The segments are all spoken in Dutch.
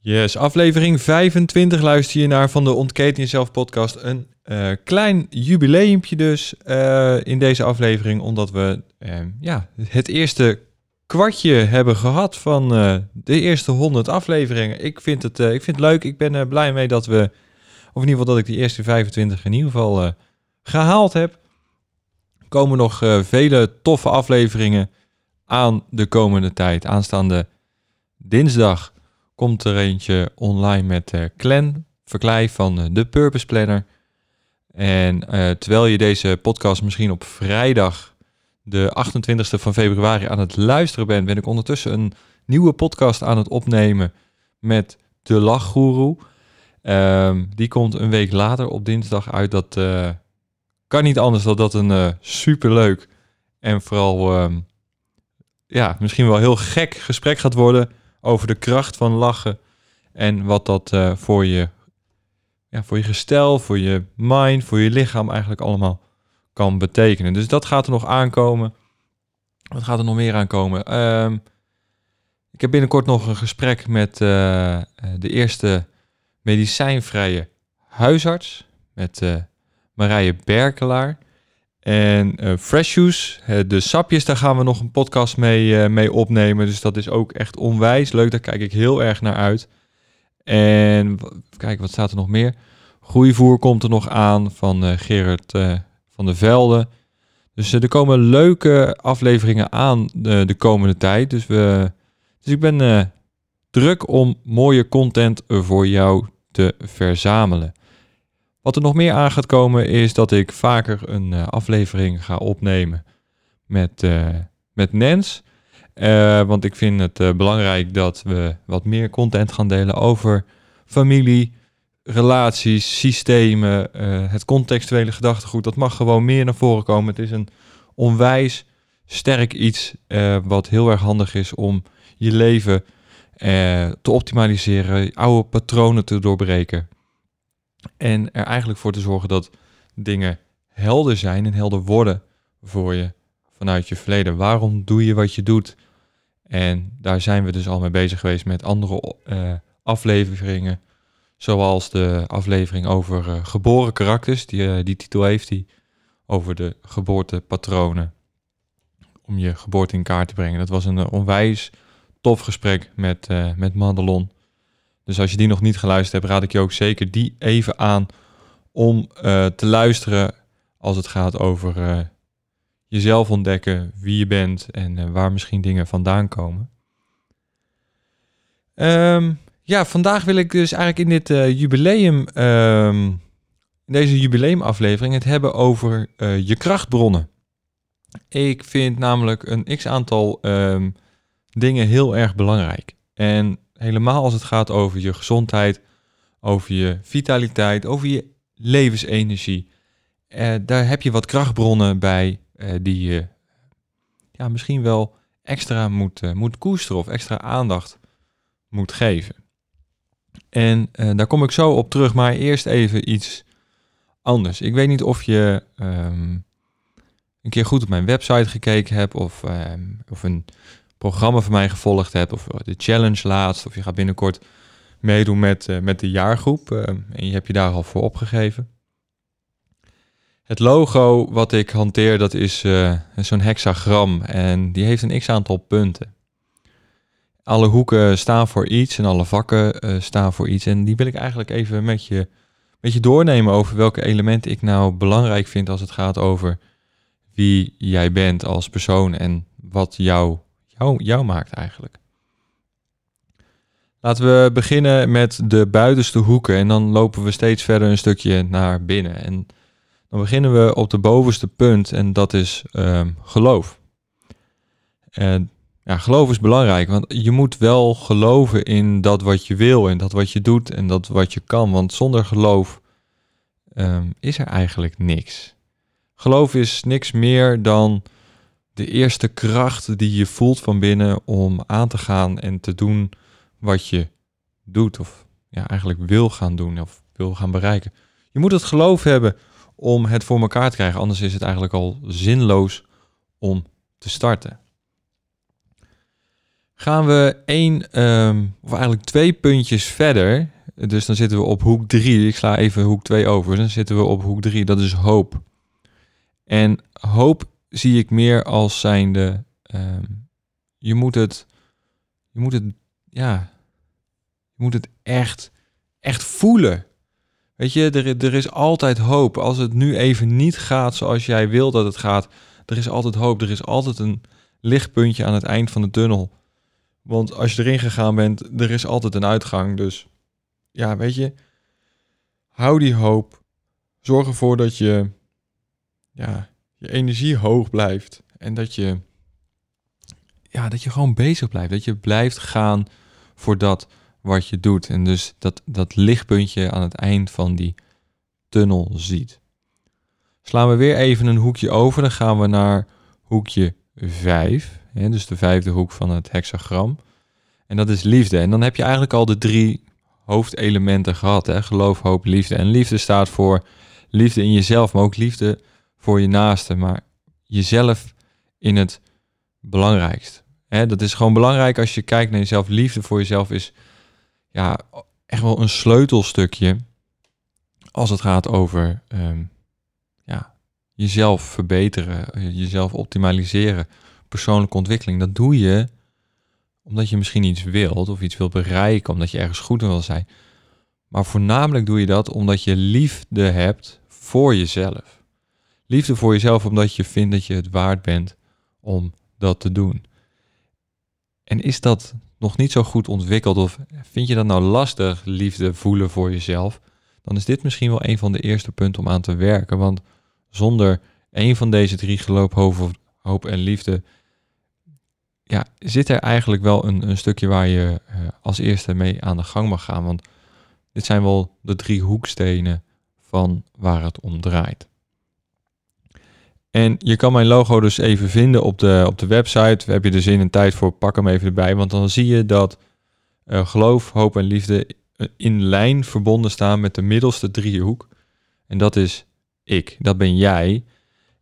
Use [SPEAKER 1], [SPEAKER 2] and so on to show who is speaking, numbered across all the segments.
[SPEAKER 1] Yes, aflevering 25 luister je naar van de Ontketen Jezelf podcast. Een uh, klein jubileumpje dus uh, in deze aflevering, omdat we uh, ja, het eerste kwartje hebben gehad van de eerste 100 afleveringen. Ik vind het, ik vind het leuk, ik ben blij mee dat we, of in ieder geval dat ik die eerste 25 in ieder geval gehaald heb. Er komen nog vele toffe afleveringen aan de komende tijd. Aanstaande dinsdag komt er eentje online met uh, Clan Verkleij van uh, de Purpose Planner. En uh, terwijl je deze podcast misschien op vrijdag de 28e van februari aan het luisteren bent, ben ik ondertussen een nieuwe podcast aan het opnemen met de Lachgoeroe. Um, die komt een week later op dinsdag uit. Dat kan niet anders dan dat een superleuk en vooral um, ja, misschien wel heel gek gesprek gaat worden over de kracht van lachen en wat dat uh, voor, je, ja, voor je gestel, voor je mind, voor je lichaam eigenlijk allemaal kan betekenen. Dus dat gaat er nog aankomen. Wat gaat er nog meer aankomen? Um, ik heb binnenkort nog een gesprek met uh, de eerste medicijnvrije huisarts, met uh, Marije Berkelaar. En uh, Fresh Juice, de sapjes, daar gaan we nog een podcast mee, uh, mee opnemen. Dus dat is ook echt onwijs leuk. Daar kijk ik heel erg naar uit. En kijk, wat staat er nog meer? Groeivoer komt er nog aan van uh, Gerard van der Velde. Dus er komen leuke afleveringen aan de komende tijd. Dus, we, dus ik ben druk om mooie content voor jou te verzamelen. Wat er nog meer aan gaat komen is dat ik vaker een uh, aflevering ga opnemen met, uh, met Nens. Uh, want ik vind het belangrijk dat we wat meer content gaan delen over familie, relaties, systemen, het contextuele gedachtegoed. Dat mag gewoon meer naar voren komen. Het is een onwijs sterk iets wat heel erg handig is om je leven te optimaliseren, oude patronen te doorbreken. En er eigenlijk voor te zorgen dat dingen helder zijn en helder worden voor je vanuit je verleden. Waarom doe je wat je doet? En daar zijn we dus al mee bezig geweest met andere uh, afleveringen. Zoals de aflevering over uh, geboren karakters. Die, uh, die titel heeft hij. Over de geboortepatronen. Om je geboorte in kaart te brengen. Dat was een onwijs tof gesprek met, met Madelon. Dus als je die nog niet geluisterd hebt, raad ik je ook zeker die even aan om uh, te luisteren als het gaat over uh, jezelf ontdekken, wie je bent en uh, waar misschien dingen vandaan komen. Um, ja, vandaag wil ik dus eigenlijk in dit jubileum, um, in deze jubileumaflevering, het hebben over je krachtbronnen. Ik vind namelijk een x aantal um, dingen heel erg belangrijk. En helemaal als het gaat over je gezondheid, over je vitaliteit, over je levensenergie. Uh, daar heb je wat krachtbronnen bij uh, die je ja, misschien wel extra moet, uh, moet koesteren of extra aandacht moet geven. En daar kom ik zo op terug, maar eerst even iets anders. Ik weet niet of je um, een keer goed op mijn website gekeken hebt of, um, of een programma van mij gevolgd hebt, of de challenge laatst, of je gaat binnenkort meedoen met, uh, met de jaargroep uh, en je hebt je daar al voor opgegeven. Het logo wat ik hanteer, dat is uh, zo'n hexagram en die heeft een x-aantal punten. Alle hoeken staan voor iets en alle vakken staan voor iets. En die wil ik eigenlijk even met je, met je doornemen over welke elementen ik nou belangrijk vind als het gaat over wie jij bent als persoon en wat jouw jou, maakt eigenlijk. Laten we beginnen met de buitenste hoeken en dan lopen we steeds verder een stukje naar binnen. En dan beginnen we op de bovenste punt en dat is um, geloof. En ja, geloof is belangrijk, want je moet wel geloven in dat wat je wil en dat wat je doet en dat wat je kan. Want zonder geloof um, is er eigenlijk niks. Geloof is niks meer dan de eerste kracht die je voelt van binnen om aan te gaan en te doen wat je doet. Of ja, eigenlijk wil gaan doen of wil gaan bereiken. Je moet het geloof hebben om het voor elkaar te krijgen. Anders is het eigenlijk al zinloos om te starten. gaan we één, ehm, of eigenlijk twee puntjes verder. Dus dan zitten we op hoek 3. Ik sla even hoek 2 over. Dan zitten we op hoek 3. Dat is hoop. En hoop zie ik meer als zijnde. Um, je moet het. Je moet het. Ja. Je moet het echt. Echt voelen. Weet je, er, er is altijd hoop. Als het nu even niet gaat zoals jij wil dat het gaat. Er is altijd hoop. Er is altijd een lichtpuntje aan het eind van de tunnel. Want als je erin gegaan bent, er is altijd een uitgang. Dus ja, weet je, hou die hoop. Zorg ervoor dat je, ja, je energie hoog blijft. En dat je, ja, dat je gewoon bezig blijft. Dat je blijft gaan voor dat wat je doet. En dus dat, dat lichtpuntje aan het eind van die tunnel ziet. Slaan we weer even een hoekje over. Dan gaan we naar hoekje 5. Hè, dus de vijfde hoek van het hexagram. En dat is liefde. En dan heb je eigenlijk al de drie hoofdelementen gehad. Hè? Geloof, hoop, liefde. En liefde staat voor liefde in jezelf, maar ook liefde voor je naaste. Maar jezelf in het belangrijkst. Dat is gewoon belangrijk als je kijkt naar jezelf. Liefde voor jezelf is ja, echt wel een sleutelstukje als het gaat over ehm, ja, jezelf verbeteren, jezelf optimaliseren, persoonlijke ontwikkeling. Dat doe je omdat je misschien iets wilt of iets wilt bereiken, omdat je ergens goed in wil zijn. Maar voornamelijk doe je dat omdat je liefde hebt voor jezelf. Liefde voor jezelf omdat je vindt dat je het waard bent om dat te doen. En is dat nog niet zo goed ontwikkeld of vind je dat nou lastig, liefde voelen voor jezelf? Dan is dit misschien wel een van de eerste punten om aan te werken. Want zonder een van deze drie geloof, hoop en liefde ja, zit er eigenlijk wel een, een stukje waar je uh, als eerste mee aan de gang mag gaan. Want dit zijn wel de drie hoekstenen van waar het om draait. En je kan mijn logo dus even vinden op de, op de website. We heb je er zin en tijd voor, pak hem even erbij. Want dan zie je dat uh, geloof, hoop en liefde eh, in lijn verbonden staan met de middelste driehoek. En dat is ik, dat ben jij.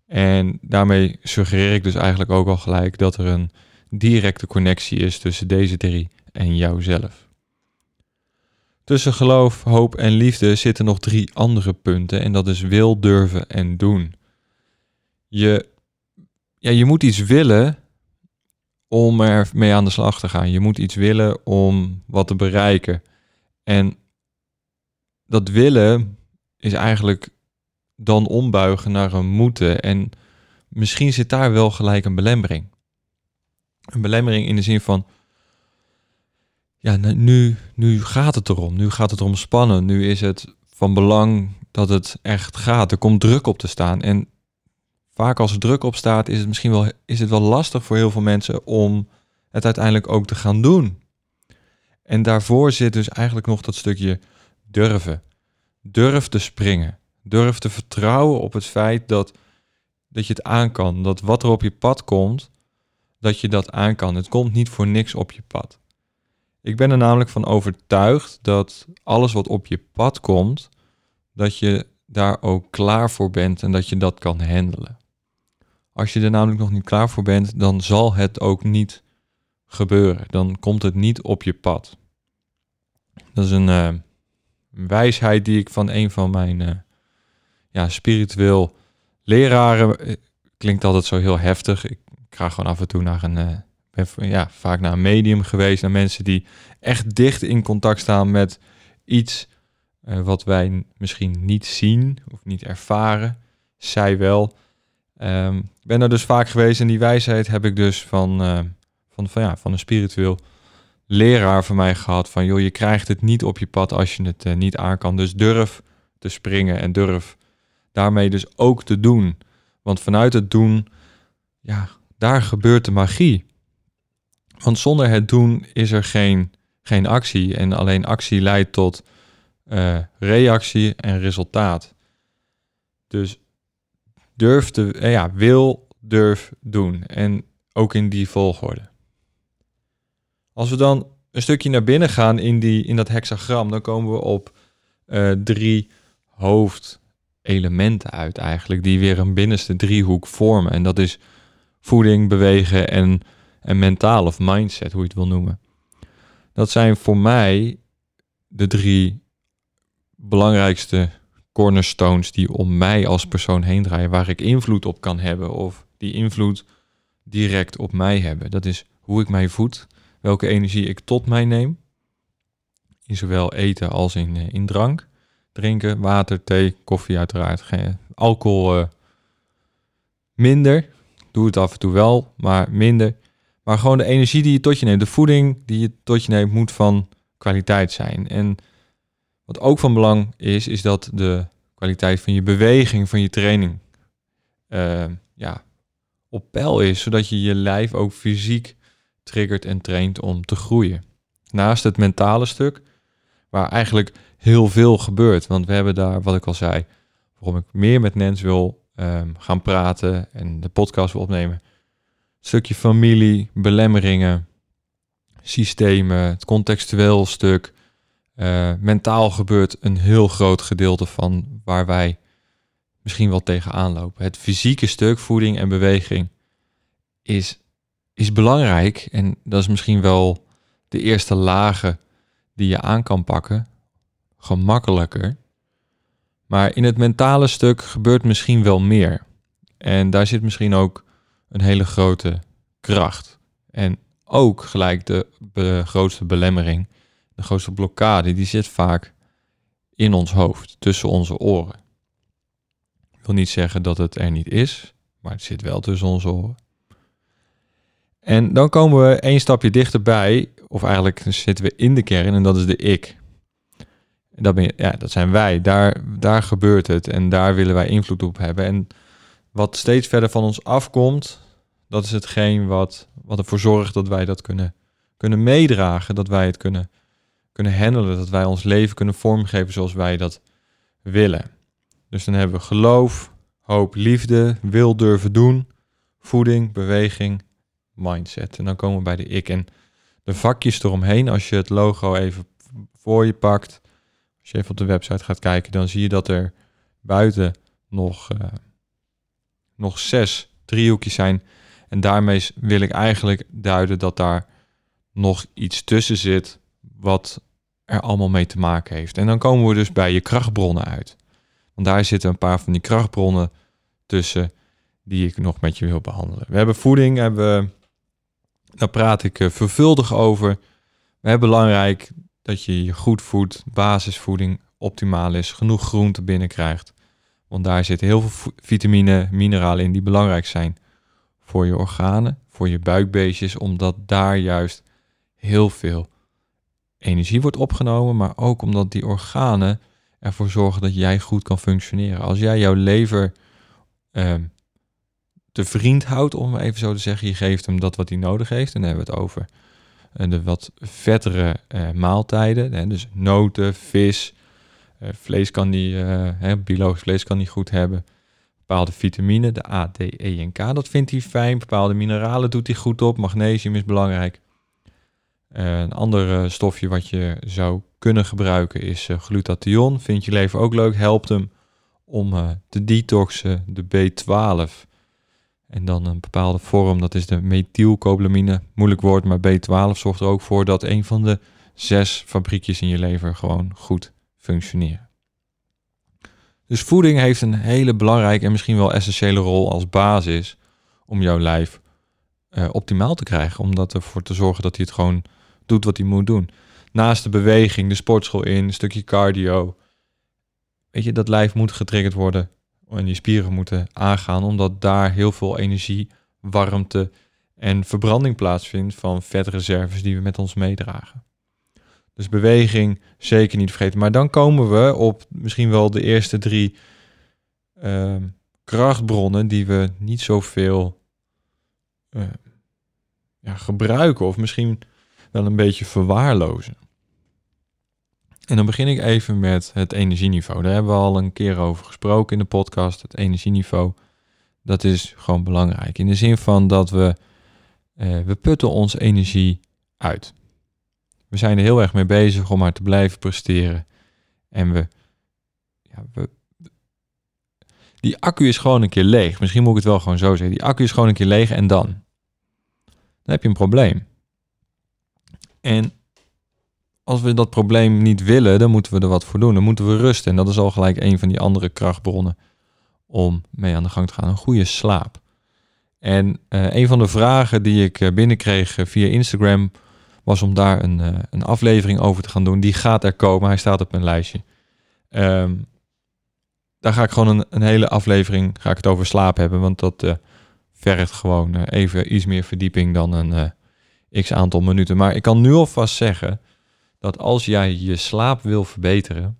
[SPEAKER 1] En daarmee suggereer ik dus eigenlijk ook al gelijk dat er een directe connectie is tussen deze drie en jouzelf. Tussen geloof, hoop en liefde zitten nog drie andere punten en dat is wil, durven en doen. Je, ja, je moet iets willen om er mee aan de slag te gaan. Je moet iets willen om wat te bereiken. En dat willen is eigenlijk dan ombuigen naar een moeten. En misschien zit daar wel gelijk een belemmering een belemmering in de zin van, ja, nu, nu gaat het erom. Nu gaat het erom spannen. Nu is het van belang dat het echt gaat. Er komt druk op te staan. En vaak als er druk op staat, is het misschien wel, is het wel lastig voor heel veel mensen om het uiteindelijk ook te gaan doen. En daarvoor zit dus eigenlijk nog dat stukje durven. Durf te springen. Durf te vertrouwen op het feit dat, dat je het aan kan. Dat wat er op je pad komt, dat je dat aan kan. Het komt niet voor niks op je pad. Ik ben er namelijk van overtuigd dat alles wat op je pad komt, dat je daar ook klaar voor bent en dat je dat kan handelen. Als je er namelijk nog niet klaar voor bent, dan zal het ook niet gebeuren. Dan komt het niet op je pad. Dat is een uh, wijsheid die ik van een van mijn uh, ja, spiritueel leraren. Eh, klinkt altijd zo heel heftig. Ik ga gewoon af en toe naar een, ja, vaak naar een medium geweest, naar mensen die echt dicht in contact staan met iets wat wij misschien niet zien of niet ervaren. Zij wel. Um, ben er dus vaak geweest en die wijsheid heb ik dus van, uh, van, van, ja, van een spiritueel leraar van mij gehad. Van joh, je krijgt het niet op je pad als je het uh, niet aan kan. Dus durf te springen en durf daarmee dus ook te doen. Want vanuit het doen, ja, daar gebeurt de magie. Want zonder het doen is er geen, geen actie. En alleen actie leidt tot uh, reactie en resultaat. Dus durf te, uh, ja, wil, durf, doen. En ook in die volgorde. Als we dan een stukje naar binnen gaan in, die, in dat hexagram, dan komen we op uh, drie hoofdelementen uit eigenlijk, die weer een binnenste driehoek vormen. En dat is voeding, bewegen en, en mentaal of mindset, hoe je het wil noemen. Dat zijn voor mij de drie belangrijkste cornerstones die om mij als persoon heen draaien, waar ik invloed op kan hebben of die invloed direct op mij hebben. Dat is hoe ik mij voed, welke energie ik tot mij neem, in zowel eten als in, eh, in drank. Drinken, water, thee, koffie uiteraard. Alcohol uh, minder. Doe het af en toe wel, maar minder. Maar gewoon de energie die je tot je neemt, de voeding die je tot je neemt, moet van kwaliteit zijn. En wat ook van belang is, is dat de kwaliteit van je beweging, van je training, uh, ja, op peil is. Zodat je je lijf ook fysiek triggert en traint om te groeien. Naast het mentale stuk, waar eigenlijk heel veel gebeurt. Want we hebben daar, wat ik al zei, waarom ik meer met Nens wil um, gaan praten en de podcast wil opnemen. Stukje familie, belemmeringen, systemen, het contextueel stuk. Uh, mentaal gebeurt een heel groot gedeelte van waar wij misschien wel tegenaan lopen. Het fysieke stuk, voeding en beweging, is, is belangrijk. En dat is misschien wel de eerste lagen die je aan kan pakken. Gemakkelijker. Maar in het mentale stuk gebeurt misschien wel meer. En daar zit misschien ook een hele grote kracht. En ook gelijk de grootste belemmering, de grootste blokkade, die zit vaak in ons hoofd, tussen onze oren. Ik wil niet zeggen dat het er niet is, maar het zit wel tussen onze oren. En dan komen we één stapje dichterbij, of eigenlijk zitten we in de kern, en dat is de ik. Dat, ben ja, dat zijn wij. Daar, daar gebeurt het en daar willen wij invloed op hebben. En wat steeds verder van ons afkomt, dat is hetgeen wat, wat ervoor zorgt dat wij dat kunnen, kunnen meedragen. Dat wij het kunnen, kunnen handelen. Dat wij ons leven kunnen vormgeven zoals wij dat willen. Dus dan hebben we geloof, hoop, liefde, wil durven doen, voeding, beweging, mindset. En dan komen we bij de ik. En de vakjes eromheen, als je het logo even voor je pakt, als je even op de website gaat kijken, dan zie je dat er buiten nog, uh, nog zes driehoekjes zijn. En daarmee wil ik eigenlijk duiden dat daar nog iets tussen zit wat er allemaal mee te maken heeft. En dan komen we dus bij je krachtbronnen uit. Want daar zitten een paar van die krachtbronnen tussen die ik nog met je wil behandelen. We hebben voeding, hebben, daar praat ik uh, vervuldig over. We hebben belangrijk dat je je goed voedt, basisvoeding optimaal is, genoeg groente binnenkrijgt. Want daar zitten heel veel vitamine, mineralen in die belangrijk zijn voor je organen, voor je buikbeestjes, omdat daar juist heel veel energie wordt opgenomen, maar ook omdat die organen ervoor zorgen dat jij goed kan functioneren. Als jij jouw lever uh, te vriend houdt, om even zo te zeggen, je geeft hem dat wat hij nodig heeft, en dan hebben we het over de wat vettere uh, maaltijden. Hè, dus noten, vis, uh, vlees kan die, hè, biologisch vlees kan niet goed hebben. Bepaalde vitamine, de A, D, E en K, dat vindt hij fijn. Bepaalde mineralen doet hij goed op. Magnesium is belangrijk. Een ander stofje wat je zou kunnen gebruiken is glutathion. Vind je leven ook leuk, helpt hem om te detoxen. De B12 en dan een bepaalde vorm, dat is de methylcobalamine. Moeilijk woord, maar B12 zorgt er ook voor dat een van de zes fabriekjes in je lever gewoon goed functioneren. Dus voeding heeft een hele belangrijke en misschien wel essentiële rol als basis om jouw lijf optimaal te krijgen. Om ervoor te zorgen dat hij het gewoon doet wat hij moet doen. Naast de beweging, de sportschool in, een stukje cardio. Weet je, dat lijf moet getriggerd worden en die spieren moeten aangaan, omdat daar heel veel energie, warmte en verbranding plaatsvindt van vetreserves die we met ons meedragen. Dus beweging zeker niet vergeten. Maar dan komen we op misschien wel de eerste drie uh, krachtbronnen die we niet zoveel uh, ja, gebruiken of misschien wel een beetje verwaarlozen. En dan begin ik even met het energieniveau. Daar hebben we al een keer over gesproken in de podcast. Het energieniveau, dat is gewoon belangrijk. In de zin van dat we, uh, we putten ons energie uit. We zijn er heel erg mee bezig om maar te blijven presteren. En we, ja, we, die accu is gewoon een keer leeg. Misschien moet ik het wel gewoon zo zeggen. Die accu is gewoon een keer leeg en dan. dan heb je een probleem. En als we dat probleem niet willen, dan moeten we er wat voor doen. Dan moeten we rusten. En dat is al gelijk een van die andere krachtbronnen om mee aan de gang te gaan. Een goede slaap. En uh, een van de vragen die ik uh, binnenkreeg uh, via Instagram was om daar een, een aflevering over te gaan doen. Die gaat er komen. Hij staat op mijn lijstje. Um, daar ga ik gewoon een, een, hele aflevering ga ik het over slaap hebben. Want dat vergt gewoon even iets meer verdieping dan een x aantal minuten. Maar ik kan nu alvast zeggen dat als jij je slaap wil verbeteren,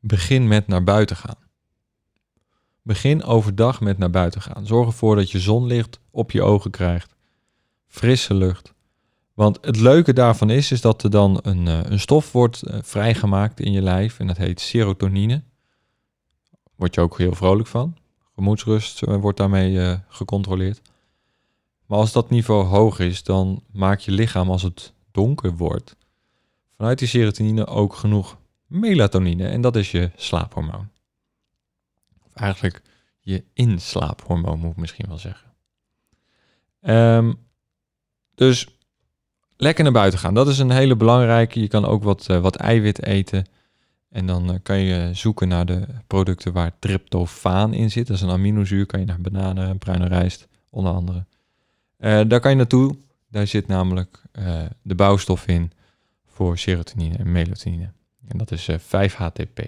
[SPEAKER 1] begin met naar buiten gaan. Begin overdag met naar buiten gaan. Zorg ervoor dat je zonlicht op je ogen krijgt. Frisse lucht. Want het leuke daarvan is, is dat er dan een, eh, een stof wordt eh, vrijgemaakt in je lijf. En dat heet serotonine. Word je ook heel vrolijk van. Gemoedsrust eh, wordt daarmee gecontroleerd. Maar als dat niveau hoog is, dan maakt je lichaam als het donker wordt, vanuit die serotonine ook genoeg melatonine. En dat is je slaaphormoon. Of eigenlijk je inslaaphormoon, moet ik misschien wel zeggen. Um, dus lekker naar buiten gaan. Dat is een hele belangrijke. Je kan ook wat, uh, wat eiwit eten. En dan uh, kan je zoeken naar de producten waar tryptofaan in zit. Dat is een aminozuur. Kan je naar bananen, bruine rijst, onder andere. Uh, daar kan je naartoe. Daar zit namelijk uh, de bouwstof in voor serotonine en melatonine. En dat is uh, 5-HTP.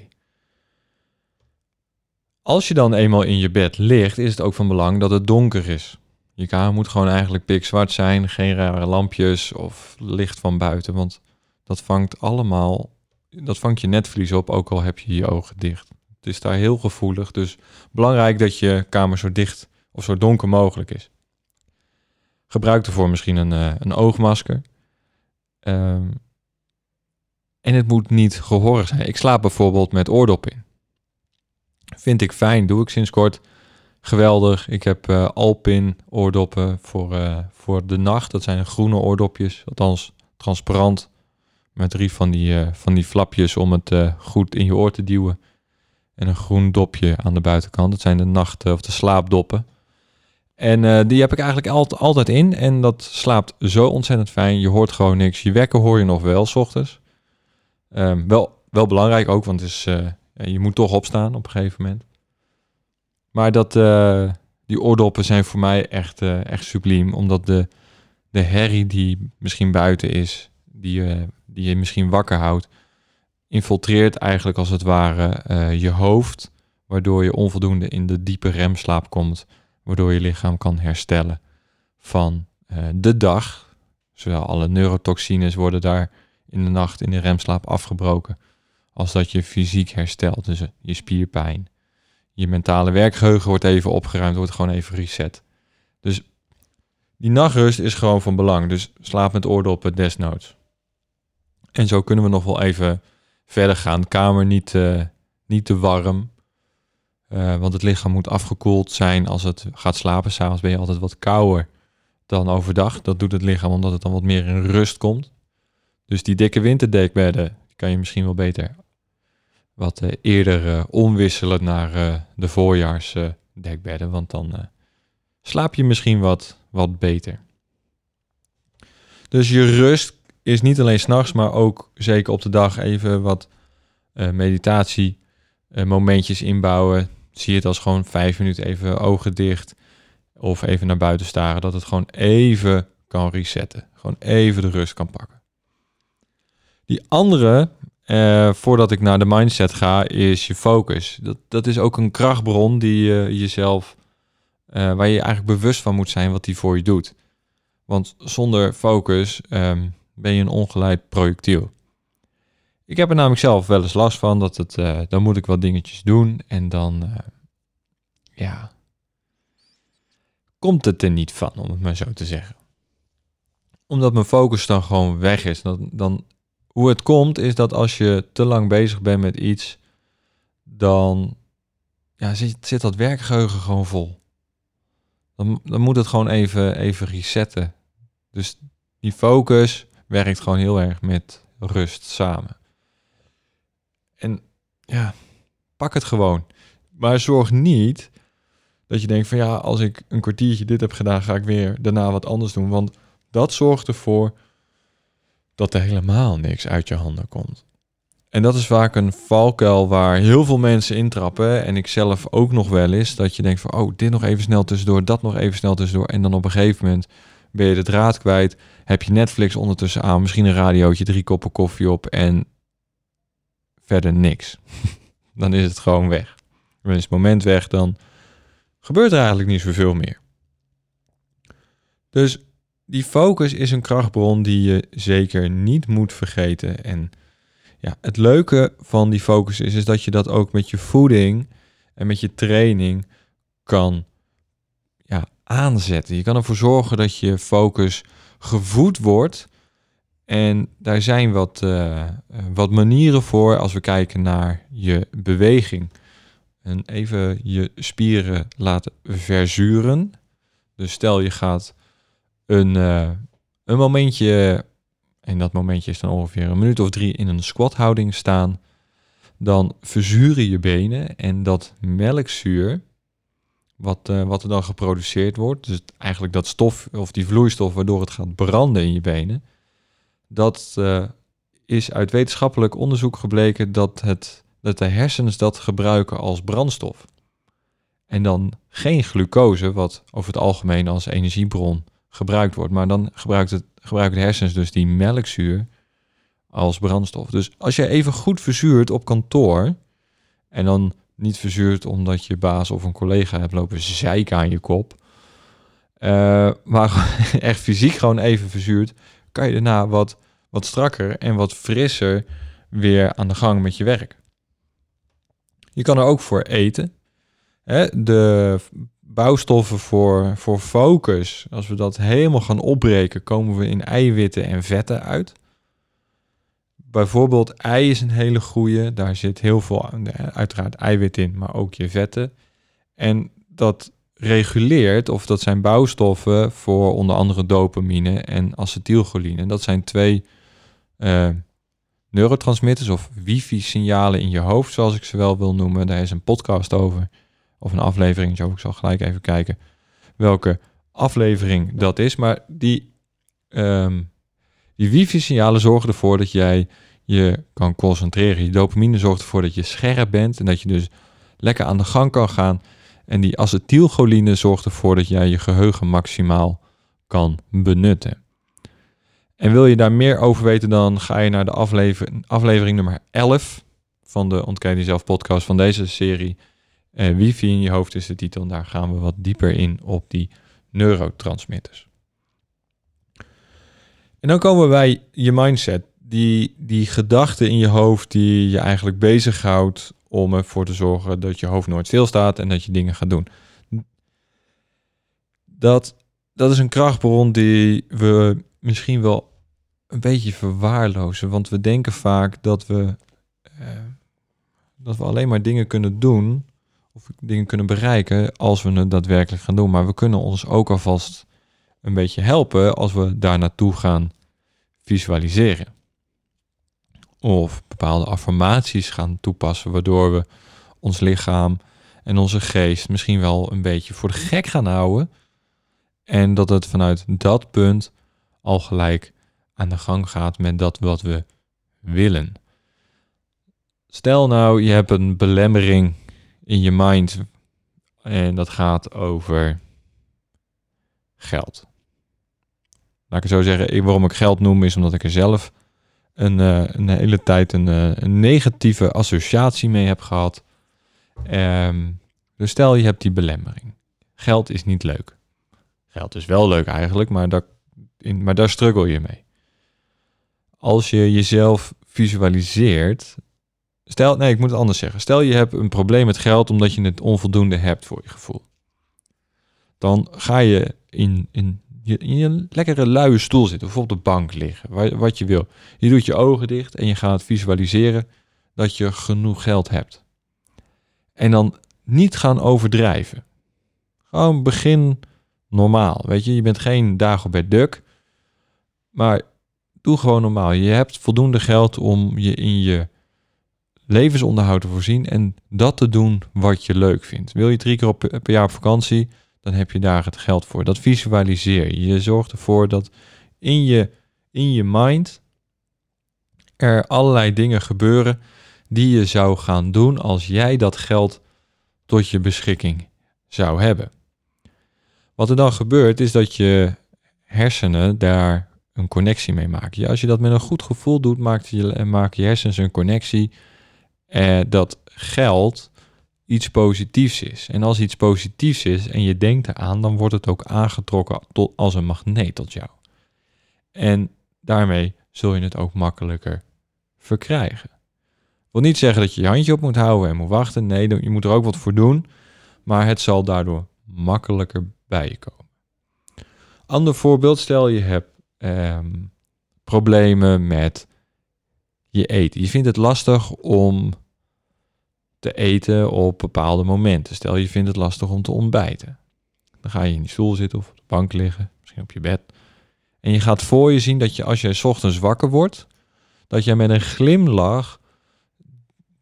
[SPEAKER 1] Als je dan eenmaal in je bed ligt, is het ook van belang dat het donker is. Je kamer moet gewoon eigenlijk pikzwart zijn, geen rare lampjes of licht van buiten, want dat vangt allemaal, dat vangt je netvlies op, ook al heb je je ogen dicht. Het is daar heel gevoelig, dus belangrijk dat je kamer zo dicht of zo donker mogelijk is. Gebruik ervoor misschien een, uh, een oogmasker. Um, en het moet niet gehorig zijn. Ik slaap bijvoorbeeld met oordop in. Vind ik fijn, doe ik sinds kort. Geweldig. Ik heb uh, Alpin oordoppen voor, uh, voor de nacht. Dat zijn groene oordopjes, althans transparant. Met drie van die, van die flapjes om het goed in je oor te duwen. En een groen dopje aan de buitenkant. Dat zijn de nacht- of de slaapdoppen. En uh, die heb ik eigenlijk altijd, altijd in. En dat slaapt zo ontzettend fijn. Je hoort gewoon niks. Je wekker hoor je nog wel, s ochtends. Um, wel, wel belangrijk ook, want het is, uh, je moet toch opstaan op een gegeven moment. Maar dat, uh, die oordoppen zijn voor mij echt, echt subliem. Omdat de, de herrie die misschien buiten is, die, die je misschien wakker houdt, infiltreert eigenlijk als het ware je hoofd. Waardoor je onvoldoende in de diepe remslaap komt waardoor je lichaam kan herstellen van uh, de dag. Zowel alle neurotoxines worden daar in de nacht in de remslaap afgebroken, als dat je fysiek herstelt, dus eh, je spierpijn. Je mentale werkgeheugen wordt even opgeruimd, wordt gewoon even reset. Dus die nachtrust is gewoon van belang. Dus slaap met oordoppen desnoods. En zo kunnen we nog wel even verder gaan. Kamer niet, uh, niet te warm. Uh, want het lichaam moet afgekoeld zijn als het gaat slapen. S'avonds ben je altijd wat kouder dan overdag. Dat doet het lichaam omdat het dan wat meer in rust komt. Dus die dikke winterdekbedden kan je misschien wel beter wat uh, eerder uh, omwisselen naar de voorjaarsdekbedden. want dan slaap je misschien wat, wat beter. Dus je rust is niet alleen s'nachts, maar ook zeker op de dag even wat meditatie momentjes inbouwen zie het als gewoon vijf minuten even ogen dicht of even naar buiten staren, dat het gewoon even kan resetten. Gewoon even de rust kan pakken. Die andere, eh, voordat ik naar de mindset ga, is je focus. Dat, dat is ook een krachtbron die je jezelf, uh, waar je eigenlijk bewust van moet zijn wat die voor je doet. Want zonder focus um, ben je een ongeleid projectiel. Ik heb er namelijk zelf wel eens last van dat het, uh, dan moet ik wat dingetjes doen en dan, uh, ja, komt het er niet van, om het maar zo te zeggen. Omdat mijn focus dan gewoon weg is. Dan, dan, hoe het komt is dat als je te lang bezig bent met iets, dan ja, zit, zit dat werkgeheugen gewoon vol. Dan, dan moet het gewoon even, even resetten. Dus die focus werkt gewoon heel erg met rust samen. En ja, pak het gewoon. Maar zorg niet Dat je denkt van ja, als ik een kwartiertje dit heb gedaan, ga ik weer daarna wat anders doen. Want dat zorgt ervoor dat er helemaal niks uit je handen komt. En dat is vaak een valkuil waar heel veel mensen intrappen. En ik zelf ook nog wel eens. Dat je denkt van, oh, dit nog even snel tussendoor, dat nog even snel tussendoor. En dan op een gegeven moment ben je de draad kwijt. Heb je Netflix ondertussen aan, misschien een radiootje, drie koppen koffie op en verder niks. dan is het gewoon weg. Dan is het moment weg, dan gebeurt er eigenlijk niet zoveel meer. Dus die focus is een krachtbron die je zeker niet moet vergeten. En ja, het leuke van die focus is, is dat je dat ook met je voeding en met je training kan ja, aanzetten. Je kan ervoor zorgen dat je focus gevoed wordt. En daar zijn wat, uh, wat manieren voor als we kijken naar je beweging. En even je spieren laten verzuren. Dus stel je gaat een, uh, een momentje en dat momentje is dan ongeveer een minuut of drie in een squat houding staan, dan verzuren je benen en dat melkzuur, wat, uh, wat er dan geproduceerd wordt, dus eigenlijk dat stof of die vloeistof waardoor het gaat branden in je benen, dat uh, is uit wetenschappelijk onderzoek gebleken dat, het, dat de hersens dat gebruiken als brandstof. En dan geen glucose, wat over het algemeen als energiebron gebruikt wordt, maar dan gebruikt het gebruiken de hersens dus die melkzuur als brandstof. Dus als je even goed verzuurt op kantoor en dan niet verzuurt omdat je baas of een collega hebt lopen zeiken aan je kop, uh, maar echt fysiek gewoon even verzuurt, kan je daarna wat, wat strakker en wat frisser weer aan de gang met je werk. Je kan er ook voor eten. Hè? De bouwstoffen voor, voor focus, als we dat helemaal gaan opbreken, komen we in eiwitten en vetten uit. Bijvoorbeeld ei is een hele goede, daar zit heel veel uiteraard eiwit in, maar ook je vetten. En dat reguleert, of dat zijn bouwstoffen voor onder andere dopamine en acetylcholine. Dat zijn twee uh, neurotransmitters of wifi-signalen in je hoofd, zoals ik ze wel wil noemen. Daar is een podcast over of een aflevering. Ik zal gelijk even kijken welke aflevering dat is. Maar die, um, die wifi-signalen zorgen ervoor dat jij je kan concentreren. Je dopamine zorgt ervoor dat je scherp bent en dat je dus lekker aan de gang kan gaan. En die acetylcholine zorgt ervoor dat jij je geheugen maximaal kan benutten. En wil je daar meer over weten, dan ga je naar de aflevering, aflevering nummer 11 van de Ontken Jezelf podcast van deze serie. Uh, wifi in je hoofd is de titel. Daar gaan we wat dieper in op die neurotransmitters. En dan komen we bij je mindset. Die, die gedachte in je hoofd die je eigenlijk bezighoudt om ervoor te zorgen dat je hoofd nooit stilstaat en dat je dingen gaat doen. Dat, dat is een krachtbron die we misschien wel een beetje verwaarlozen. Want we denken vaak dat we, eh, dat we alleen maar dingen kunnen doen of dingen kunnen bereiken als we het daadwerkelijk gaan doen. Maar we kunnen ons ook alvast een beetje helpen als we daar naartoe gaan visualiseren. Of bepaalde affirmaties gaan toepassen, waardoor we ons lichaam en onze geest misschien wel een beetje voor de gek gaan houden. En dat het vanuit dat punt al gelijk aan de gang gaat met dat wat we willen. Stel nou, je hebt een belemmering in je mind. En dat gaat over geld. Laat ik zo zeggen, waarom ik geld noem is omdat ik er zelf een, uh, een hele tijd een, een, negatieve associatie mee heb gehad. Um, dus stel je hebt die belemmering. Geld is niet leuk. Geld is wel leuk eigenlijk, maar daar, in, maar daar struggle je mee. Als je jezelf visualiseert Stel, nee, ik moet het anders zeggen. Stel je hebt een probleem met geld omdat je het onvoldoende hebt voor je gevoel. Dan ga je in, in, je, in je lekkere luie stoel zitten, of op de bank liggen, wat je wil. Je doet je ogen dicht en je gaat visualiseren dat je genoeg geld hebt. En dan niet gaan overdrijven. Gewoon begin normaal. Weet je, je bent geen Dagobert Duck, maar doe gewoon normaal. Je hebt voldoende geld om je in je levensonderhoud te voorzien en dat te doen wat je leuk vindt. Wil je drie keer op, per jaar op vakantie, dan heb je daar het geld voor. Dat visualiseer je. Je zorgt ervoor dat in je, in je mind er allerlei dingen gebeuren die je zou gaan doen als jij dat geld tot je beschikking zou hebben. Wat er dan gebeurt is dat je hersenen daar een connectie mee maken. Als je dat met een goed gevoel doet, maakt je, maken je hersens een connectie eh, dat geld iets positiefs is. En als iets positiefs is en je denkt eraan, dan wordt het ook aangetrokken tot, als een magneet tot jou. En daarmee zul je het ook makkelijker verkrijgen. wil niet zeggen dat je je handje op moet houden en moet wachten. Nee, je moet er ook wat voor doen. Maar het zal daardoor makkelijker bij je komen. Ander voorbeeld, stel je hebt ehm, problemen met je eten. Je vindt het lastig om te eten op bepaalde momenten. Stel je vindt het lastig om te ontbijten. Dan ga je in die stoel zitten of op de bank liggen, misschien op je bed. En je gaat voor je zien dat je als je ochtends wakker wordt, dat je met een glimlach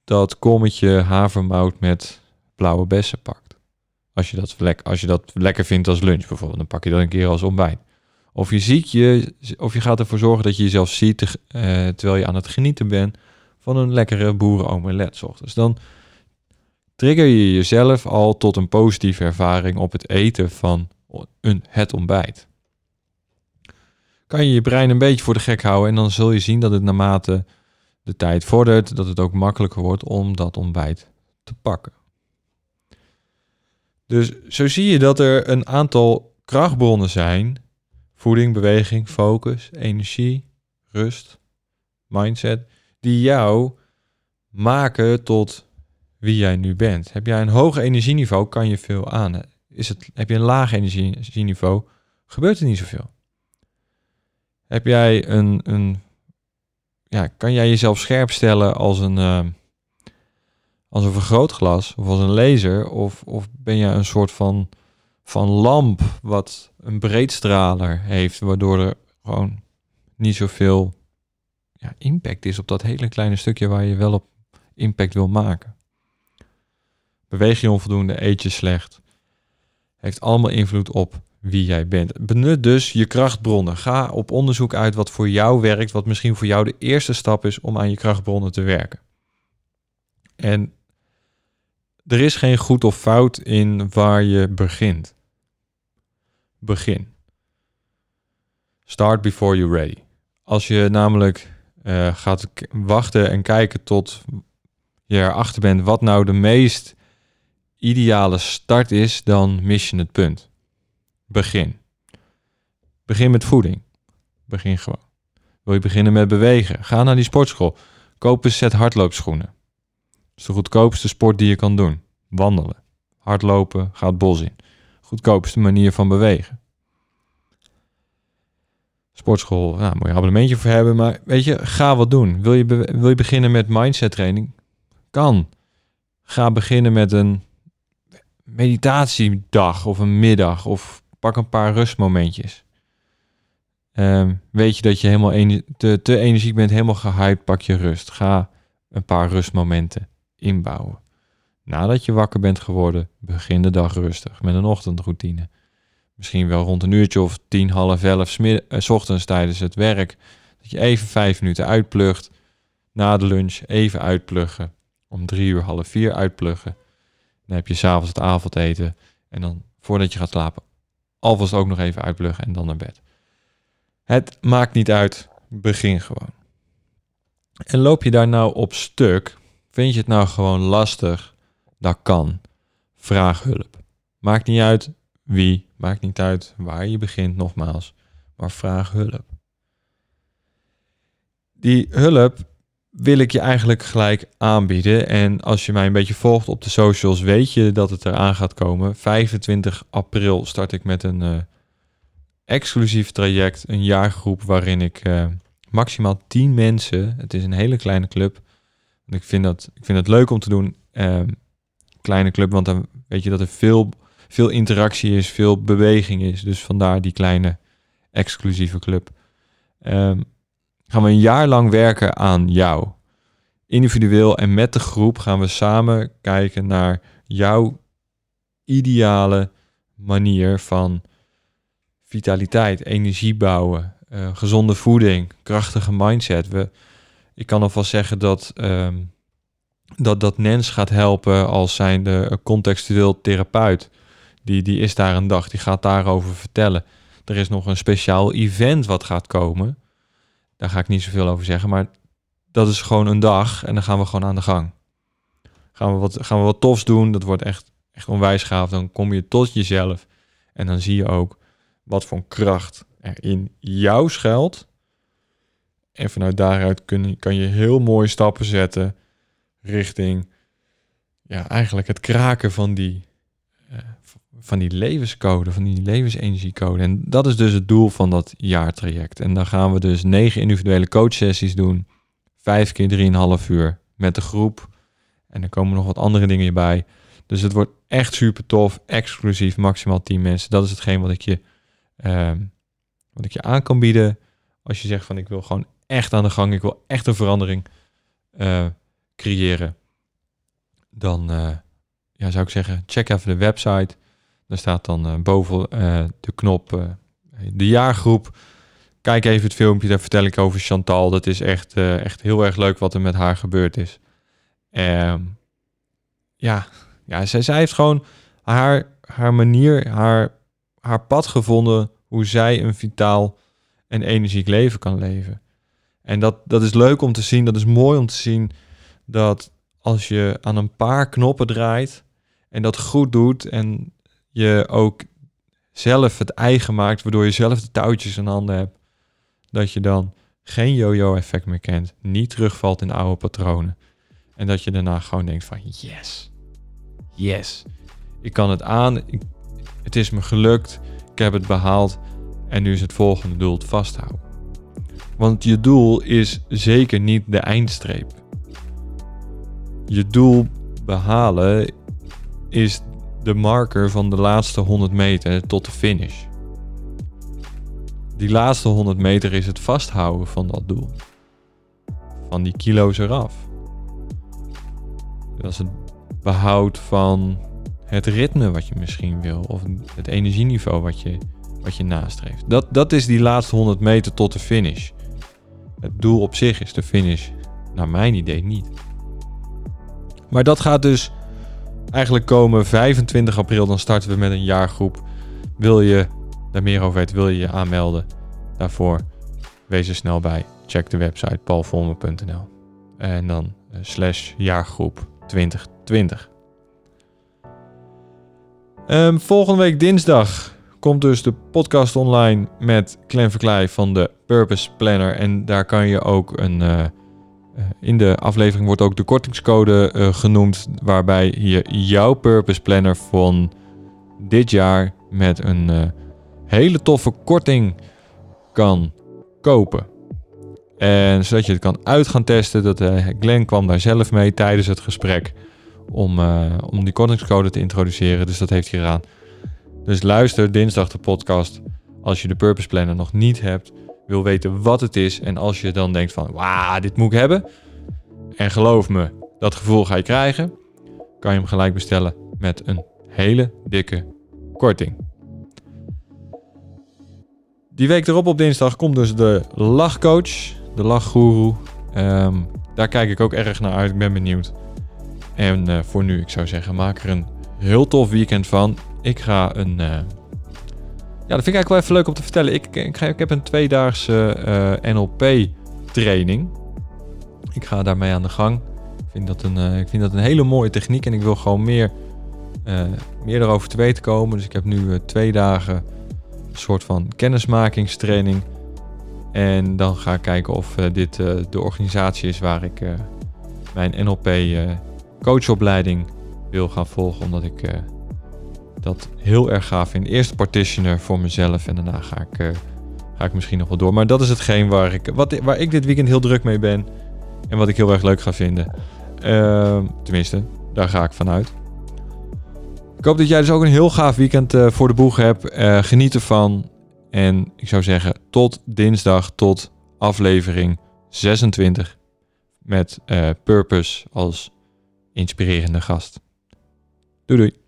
[SPEAKER 1] dat kommetje havermout met blauwe bessen pakt. Als je, dat als je dat lekker vindt als lunch bijvoorbeeld, dan pak je dat een keer als ontbijt. Of je, ziet je, of je gaat ervoor zorgen dat je jezelf ziet uh, terwijl je aan het genieten bent van een lekkere boerenomelet. Dus dan trigger je jezelf al tot een positieve ervaring op het eten van een, het ontbijt. Kan je je brein een beetje voor de gek houden en dan zul je zien dat het naarmate de tijd vordert, dat het ook makkelijker wordt om dat ontbijt te pakken. Dus zo zie je dat er een aantal krachtbronnen zijn voeding, beweging, focus, energie, rust, mindset, die jou maken tot wie jij nu bent. Heb jij een hoog energieniveau, kan je veel aan. Is het, heb je een laag energieniveau, gebeurt er niet zoveel. Heb jij een, een ja, kan jij jezelf scherp stellen als een, uh, als een vergrootglas of als een laser? Of, of ben je een soort van van lamp wat een breedstraler heeft, waardoor er gewoon niet zoveel ja, impact is op dat hele kleine stukje waar je wel op impact wil maken. Beweeg je onvoldoende, eet je slecht. Heeft allemaal invloed op wie jij bent. Benut dus je krachtbronnen. Ga op onderzoek uit wat voor jou werkt, wat misschien voor jou de eerste stap is om aan je krachtbronnen te werken. En er is geen goed of fout in waar je begint begin. Start before you're ready. Als je namelijk uh, gaat wachten en kijken tot je erachter bent wat nou de meest ideale start is, dan mis je het punt. Begin. Begin met voeding. Begin gewoon. Wil je beginnen met bewegen? Ga naar die sportschool. Koop een set hardloopschoenen. Dat is de goedkoopste sport die je kan doen. Wandelen. Hardlopen. Ga het bos in goedkoopste manier van bewegen. Sportschool, nou, moet je abonnementje voor hebben, maar weet je, ga wat doen. Wil je, wil je beginnen met mindset training? Kan. Ga beginnen met een meditatiedag of een middag of pak een paar rustmomentjes. Ehm, weet je dat je helemaal te, te energiek bent, helemaal gehyped, pak je rust. Ga een paar rustmomenten inbouwen. Nadat je wakker bent geworden, begin de dag rustig met een ochtendroutine. Misschien wel rond een uurtje of tien, half elf, uh, s ochtends tijdens het werk. Dat je even vijf minuten uitplugt. Na de lunch even uitpluggen. Om drie uur, half vier uitpluggen. Dan heb je s'avonds het avondeten. En dan voordat je gaat slapen, alvast ook nog even uitpluggen en dan naar bed. Het maakt niet uit, begin gewoon. En loop je daar nou op stuk, vind je het nou gewoon lastig dat kan. Vraag hulp. Maakt niet uit wie, maakt niet uit waar je begint, nogmaals, maar vraag hulp. Die hulp wil ik je eigenlijk gelijk aanbieden. En als je mij een beetje volgt op de socials, weet je dat het eraan gaat komen. 25 april start ik met een uh, exclusief traject, een jaargroep waarin ik uh, maximaal 10 mensen, het is een hele kleine club, ik vind dat, ik vind het leuk om te doen. Uh, kleine club, want dan weet je dat er veel, veel interactie is, veel beweging is. Dus vandaar die kleine exclusieve club. Um, gaan we een jaar lang werken aan jou. individueel en met de groep gaan we samen kijken naar jouw ideale manier van vitaliteit, energie bouwen, uh, gezonde voeding, krachtige mindset. We, ik kan alvast zeggen dat, ehm, dat, dat Nens gaat helpen als zijnde contextueel therapeut. Die, die is daar een dag, die gaat daarover vertellen. Er is nog een speciaal event wat gaat komen. Daar ga ik niet zoveel over zeggen, maar dat is gewoon een dag en dan gaan we gewoon aan de gang. Gaan we wat, gaan we wat tofs doen, dat wordt echt, echt onwijs gaaf. Dan kom je tot jezelf en dan zie je ook wat voor kracht er in jou schuilt. En vanuit daaruit kun, kan je heel mooie stappen zetten richting ja, eigenlijk het kraken van die, van die levenscode, van die levensenergiecode. En dat is dus het doel van dat jaartraject. En dan gaan we dus negen individuele coachsessies doen, vijf keer drieënhalf uur met de groep. En er komen nog wat andere dingen bij. Dus het wordt echt super tof, exclusief, maximaal 10 mensen. Dat is hetgeen wat ik je, uh, wat ik je aan kan bieden. Als je zegt van ik wil gewoon echt aan de gang, ik wil echt een verandering uh, creëren. Dan uh, ja, zou ik zeggen, check even de website. Daar staat dan uh, boven de knop de jaargroep. Kijk even het filmpje, daar vertel ik over Chantal. Dat is echt, echt heel erg leuk wat er met haar gebeurd is. Ehm, ja, ja zij, zij heeft gewoon haar, haar manier, haar, haar pad gevonden hoe zij een vitaal en energiek leven kan leven. En dat, dat is leuk om te zien, dat is mooi om te zien dat als je aan een paar knoppen draait en dat goed doet en je ook zelf het eigen maakt, waardoor je zelf de touwtjes in handen hebt, dat je dan geen yo-yo effect meer kent, niet terugvalt in oude patronen. En dat je daarna gewoon denkt van yes, yes, ik kan het aan, het is me gelukt, ik heb het behaald en nu is het volgende doel het vasthouden. Want je doel is zeker niet de eindstreep. Je doel behalen is de marker van de laatste 100 meter tot de finish. Die laatste 100 meter is het vasthouden van dat doel. Van die kilo's eraf. Dat is het behoud van het ritme wat je misschien wil. Of het energieniveau wat je, wat je nastreeft. Dat, dat is die laatste 100 meter tot de finish. Het doel op zich is de finish. Naar mijn idee niet. Maar dat gaat dus eigenlijk komen 25 april. Dan starten we met een jaargroep. Wil je daar meer over weten, wil je je aanmelden daarvoor, wees er snel bij. Check de website paulvolmer.nl en dan uh, slash jaargroep 2020. Um, volgende week dinsdag komt dus de podcast online met Clem Verkleij van de Purpose Planner. En daar kan je ook een... Uh, in de aflevering wordt ook de kortingscode uh, genoemd, waarbij je jouw Purpose Planner van dit jaar met een uh, hele toffe korting kan kopen. En zodat je het kan uit gaan testen. Dat, uh, Glenn kwam daar zelf mee tijdens het gesprek om, om die kortingscode te introduceren. Dus dat heeft hij gedaan. Dus luister dinsdag de podcast als je de Purpose Planner nog niet hebt. Wil weten wat het is. En als je dan denkt van, wauw, dit moet ik hebben. En geloof me, dat gevoel ga je krijgen. Kan je hem gelijk bestellen met een hele dikke korting. Die week erop op dinsdag komt dus de lachcoach, de lachgoeroe. Um, daar kijk ik ook erg naar uit. Ik ben benieuwd. En uh, voor nu, ik zou zeggen, maak er een heel tof weekend van. Ik ga een. Uh, ja, dat vind ik eigenlijk wel even leuk om te vertellen. Ik, ik, ik heb een tweedaagse uh, NLP-training. Ik ga daarmee aan de gang. Ik vind dat een, ik vind dat een hele mooie techniek en ik wil gewoon meer, meer erover te weten komen. Dus ik heb nu twee dagen een soort van kennismakingstraining. En dan ga ik kijken of dit de organisatie is waar ik mijn NLP coachopleiding wil gaan volgen. Omdat ik dat heel erg gaaf vind. Eerst partitioner voor mezelf en daarna ga ik, uh, ga ik misschien nog wel door. Maar dat is hetgeen waar ik, wat, waar ik dit weekend heel druk mee ben. En wat ik heel erg leuk ga vinden. Uh, tenminste, daar ga ik vanuit. Ik hoop dat jij dus ook een heel gaaf weekend uh, voor de boeg hebt. geniet ervan. En ik zou zeggen, tot dinsdag, tot aflevering 26 met eh, Purpose als inspirerende gast. Doei doei.